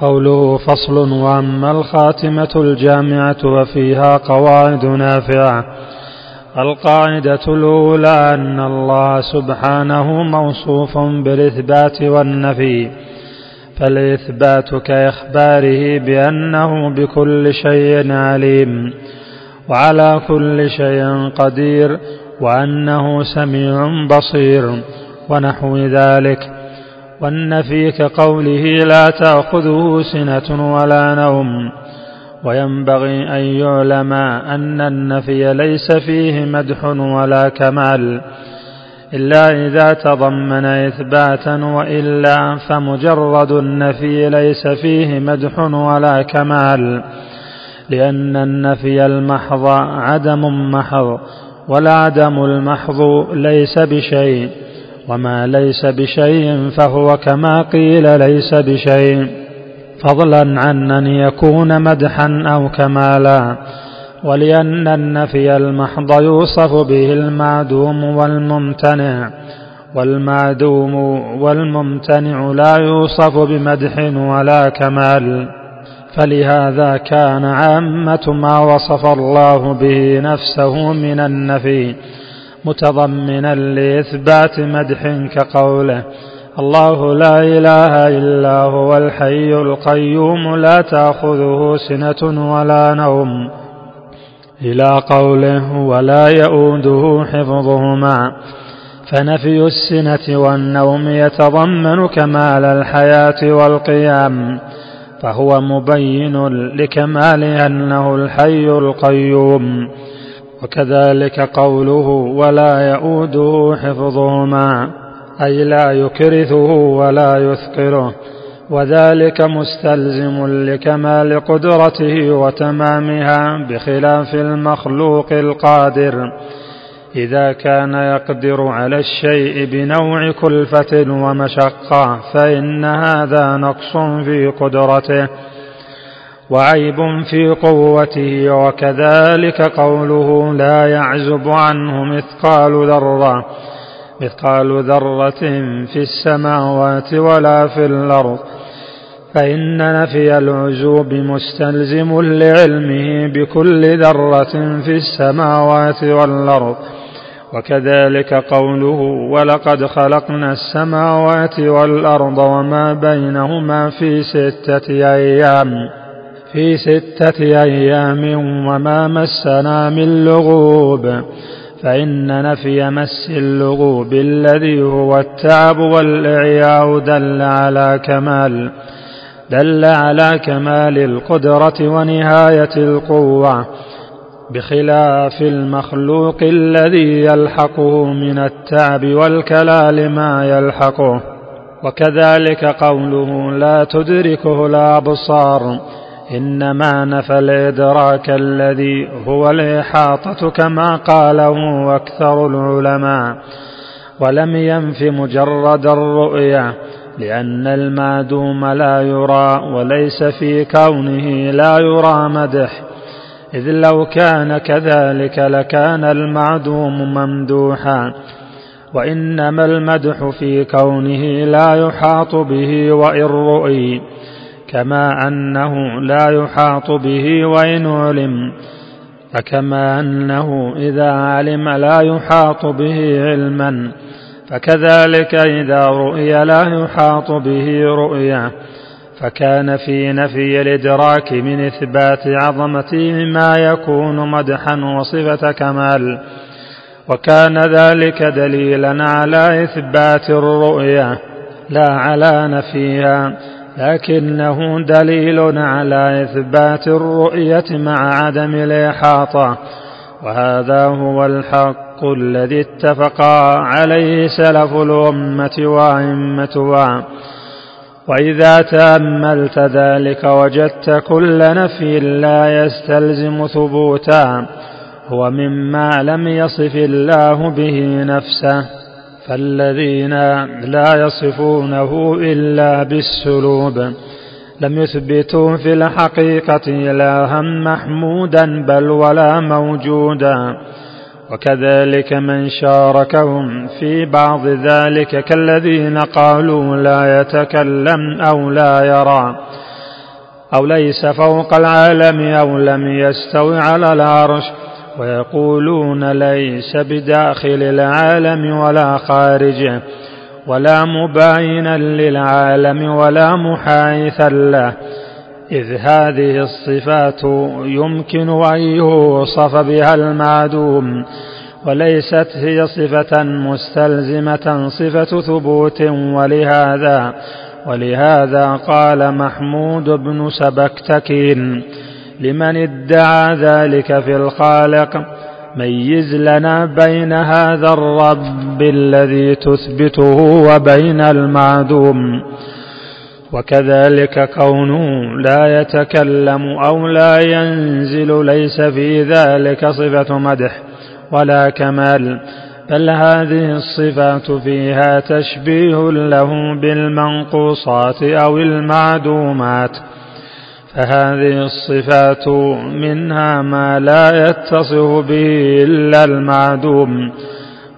قوله فصل وأما الخاتمة الجامعة وفيها قواعد نافعة. القاعدة الأولى أن الله سبحانه موصوف بالإثبات والنفي. فالإثبات كإخباره بأنه بكل شيء عليم. وعلى كل شيء قدير. وأنه سميع بصير. ونحو ذلك. والنفي كقوله لا تاخذه سنه ولا نوم وينبغي ان يعلم ان النفي ليس فيه مدح ولا كمال الا اذا تضمن اثباتا والا فمجرد النفي ليس فيه مدح ولا كمال لأن النفي المحض عدم محض والعدم المحض ليس بشيء وما ليس بشيء فهو كما قيل ليس بشيء فضلا عن ان يكون مدحا أو كمالا ولان النفي المحض يوصف به المعدوم والممتنع والمعدوم والممتنع لا يوصف بمدح ولا كمال فلهذا كان عامه ما وصف الله به نفسه من النفي متضمنا لإثبات مدح كقوله. الله لا إله إلا هو الحي القيوم لا تأخذه سنة ولا نوم. إلى قوله ولا يئوده حفظهما. فنفي السنة والنوم يتضمن كمال الحياة والقيام. فهو مبين لكمال أنه الحي القيوم. وكذلك قوله ولا يؤوده حفظهما أي لا يكرثه ولا يثقله وذلك مستلزم لكمال قدرته وتمامها بخلاف المخلوق القادر. إذا كان يقدر على الشيء بنوع كلفة ومشقة فإن هذا نقص في قدرته. وعيب في قوته وكذلك قوله لا يعزب عنه مثقال ذرة مثقال ذرة في السماوات ولا في الأرض. فإن نفي العزوب مستلزم لعلمه بكل ذرة في السماوات والأرض. وكذلك قوله ولقد خلقنا السماوات والأرض وما بينهما في ستة أيام. في ستة أيام وما مسنا من لغوب فإن نفي مس اللغوب الذي هو التعب والإعياء دل على كمال دل على كمال القدرة ونهاية القوة بخلاف المخلوق الذي يلحقه من التعب والكلال ما يلحقه. وكذلك قوله لا تدركه الأبصار إنما نفى الإدراك الذي هو الإحاطة كما قاله أكثر العلماء. ولم ينف مجرد الرؤيه لأن المعدوم لا يرى وليس في كونه لا يرى مدح. إذ لو كان كذلك لكان المعدوم ممدوحا. وإنما المدح في كونه لا يحاط به وإن رؤي. كما أنه لا يحاط به وإن علم فكما أنه إذا علم لا يحاط به علما فكذلك إذا رؤي لا يحاط به رؤيا فكان في نفي الإدراك من إثبات عظمته ما يكون مدحا وصفة كمال. وكان ذلك دليلا على إثبات الرؤيا لا على نفيها. لكنه دليل على إثبات الرؤية مع عدم الإحاطة وهذا هو الحق الذي اتفقا عليه سلف الأمة وأئمتها. وإذا تأملت ذلك وجدت كل نفي لا يستلزم ثبوتا هو مما لم يصف الله به نفسه. فالذين لا يصفونه إلا بالسلوب. لم يثبتوا في الحقيقة إلها محمودا بل ولا موجودا. وكذلك من شاركهم في بعض ذلك كالذين قالوا لا يتكلم أو لا يرى. أو ليس فوق العالم أو لم يستوي على العرش. ويقولون ليس بداخل العالم ولا خارجه ولا مباينا للعالم ولا محايثا له. إذ هذه الصفات يمكن أن يوصف بها المعدوم وليست هي صفة مستلزمة صفة ثبوت. ولهذا ولهذا قال محمود بن سبكتكين لمن ادعى ذلك في الخالق. ميز لنا بين هذا الرب الذي تثبته وبين المعدوم. وكذلك كونه لا يتكلم أو لا ينزل ليس في ذلك صفة مدح ولا كمال. بل هذه الصفات فيها تشبيه له بالمنقوصات أو المعدومات. فهذه الصفات منها ما لا يتصف به إلا المعدوم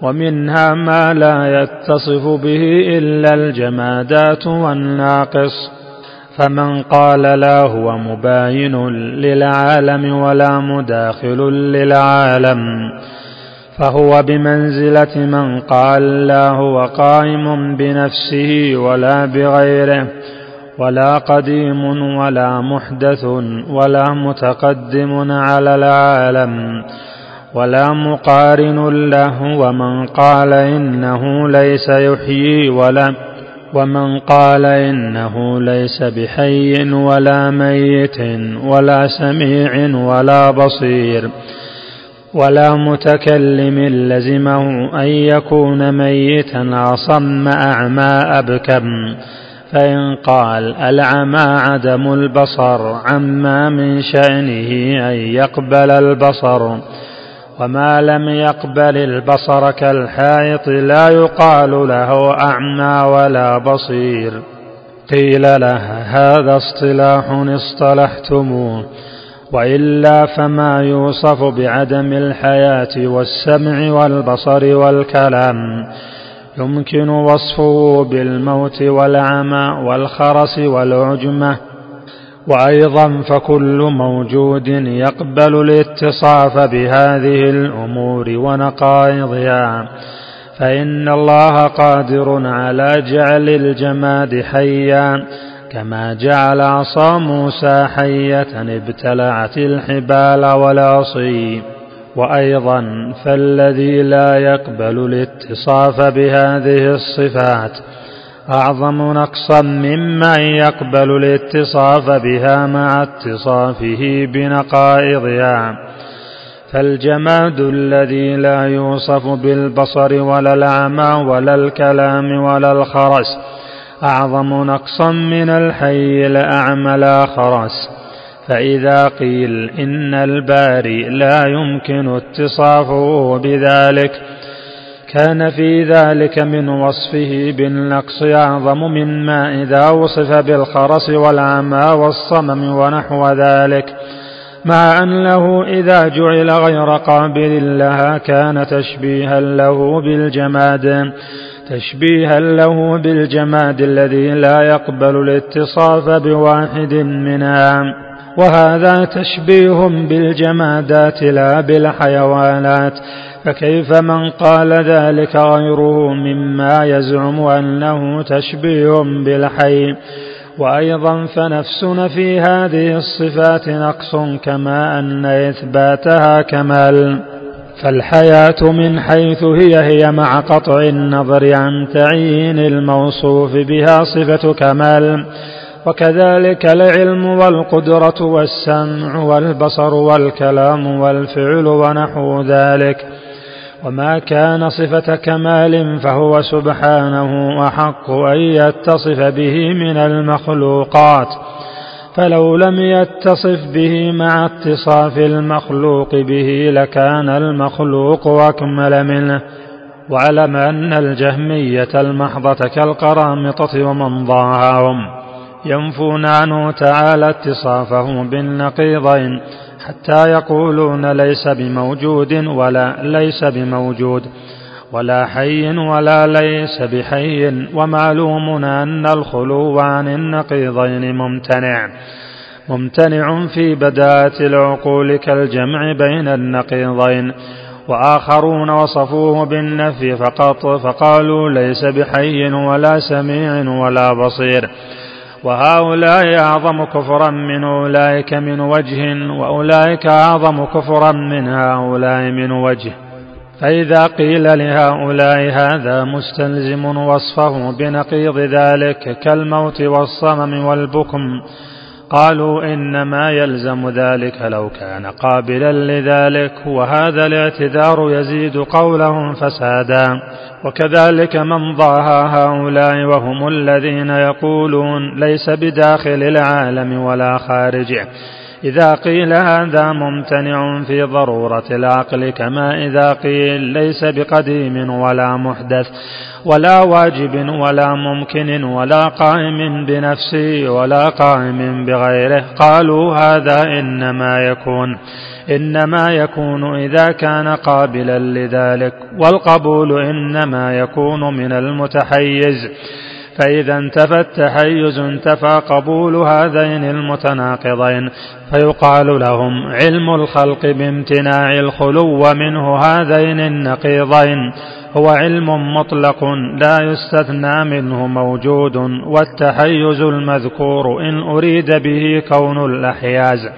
ومنها ما لا يتصف به إلا الجمادات والناقص. فمن قال لا هو مباين للعالم ولا مداخل للعالم. فهو بمنزلة من قال لا هو قائم بنفسه ولا بغيره. ولا قديم ولا محدث ولا متقدم على العالم ولا مقارن له ومن قال إنه ليس يحيي ولا ومن قال إنه ليس بحي ولا ميت ولا سميع ولا بصير ولا متكلم لزمه أن يكون ميتا اصم أعمى أبكم فإن قال العمى عدم البصر عما من شأنه أن يقبل البصر وما لم يقبل البصر كالحائط لا يقال له أعمى ولا بصير قيل له هذا اصطلاح اصطلحتموه وإلا فما يوصف بعدم الحياة والسمع والبصر والكلام يمكن وصفه بالموت والعمى والخرس والعجمة. وأيضا فكل موجود يقبل الاتصاف بهذه الأمور ونقائضها. فإن الله قادر على جعل الجماد حيا كما جعل عصا موسى حية ابتلعت الحبال والعصي. وأيضا فالذي لا يقبل الاتصاف بهذه الصفات أعظم نقصا ممن يقبل الاتصاف بها مع اتصافه بنقائضها. فالجماد الذي لا يوصف بالبصر ولا العمى ولا الكلام ولا الخرس أعظم نقصا من الحي الأعمى لا خرس. فإذا قيل إن الباري لا يمكن اتصافه بذلك كان في ذلك من وصفه بالنقص أعظم مما إذا وصف بالخرس والعمى والصمم ونحو ذلك مع أنه إذا جعل غير قابل لها كان تشبيها له بالجماد تشبيها له بالجماد الذي لا يقبل الاتصاف بواحد منها. وهذا تشبيه بالجمادات لا بالحيوانات فكيف من قال ذلك غيره مما يزعم أنه تشبيه بالحي؟ وأيضا فنفسنا في هذه الصفات نقص كما أن إثباتها كمال. فالحياة من حيث هي هي مع قطع النظر عن تعيين الموصوف بها صفة كمال. وكذلك العلم والقدرة والسمع والبصر والكلام والفعل ونحو ذلك. وما كان صفة كمال فهو سبحانه أحق أن يتصف به من المخلوقات. فلو لم يتصف به مع اتصاف المخلوق به لكان المخلوق أكمل منه. واعلم أن الجهمية المحضة كالقرامطة ومن ضاعهم. ينفون عنه تعالى اتصافه بالنقيضين حتى يقولون ليس بموجود ولا ليس بموجود ولا حي ولا ليس بحي ومعلوم أن الخلو عن النقيضين ممتنع ممتنع في بداة العقول كالجمع بين النقيضين وآخرون وصفوه بالنفي فقط فقالوا ليس بحي ولا سميع ولا بصير وهؤلاء أعظم كفرا من أولئك من وجه وأولئك أعظم كفرا من هؤلاء من وجه. فإذا قيل لهؤلاء هذا مستلزم وصفه بنقيض ذلك كالموت والصمم والبكم قالوا إنما يلزم ذلك لو كان قابلا لذلك وهذا الاعتذار يزيد قولهم فسادا. وكذلك من ضاهى هؤلاء وهم الذين يقولون ليس بداخل العالم ولا خارجه. إذا قيل هذا ممتنع في ضرورة العقل كما إذا قيل ليس بقديم ولا محدث ولا واجب ولا ممكن ولا قائم بنفسه ولا قائم بغيره. قالوا هذا إنما يكون إنما يكون إذا كان قابلا لذلك والقبول إنما يكون من المتحيز. فإذا انتفى التحيز انتفى قبول هذين المتناقضين فيقال لهم علم الخلق بامتناع الخلو منه هذين النقيضين هو علم مطلق لا يستثنى منه موجود والتحيز المذكور إن أريد به كون الأحياز.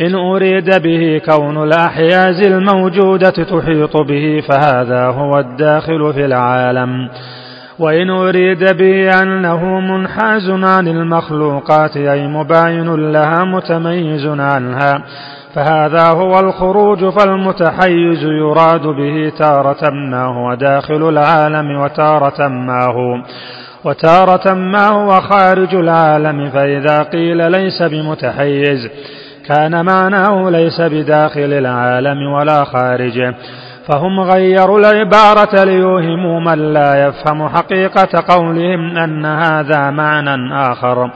إن أريد به كون الأحياز الموجودة تحيط به فهذا هو الداخل في العالم. وإن أريد به أنه منحاز عن المخلوقات أي مباين لها متميز عنها فهذا هو الخروج فالمتحيز يراد به تارة ما هو داخل العالم وتارة ما هو وتارة ما هو خارج العالم فإذا قيل ليس بمتحيز كان معناه ليس بداخل العالم ولا خارجه. فهم غيروا العبارة ليوهموا من لا يفهم حقيقة قولهم أن هذا معنى آخر.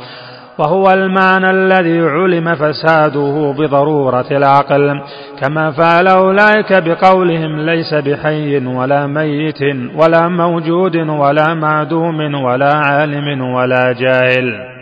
وهو المعنى الذي علم فساده بضرورة العقل. كما فعل أولئك بقولهم ليس بحي ولا ميت ولا موجود ولا معدوم ولا عالم ولا جاهل.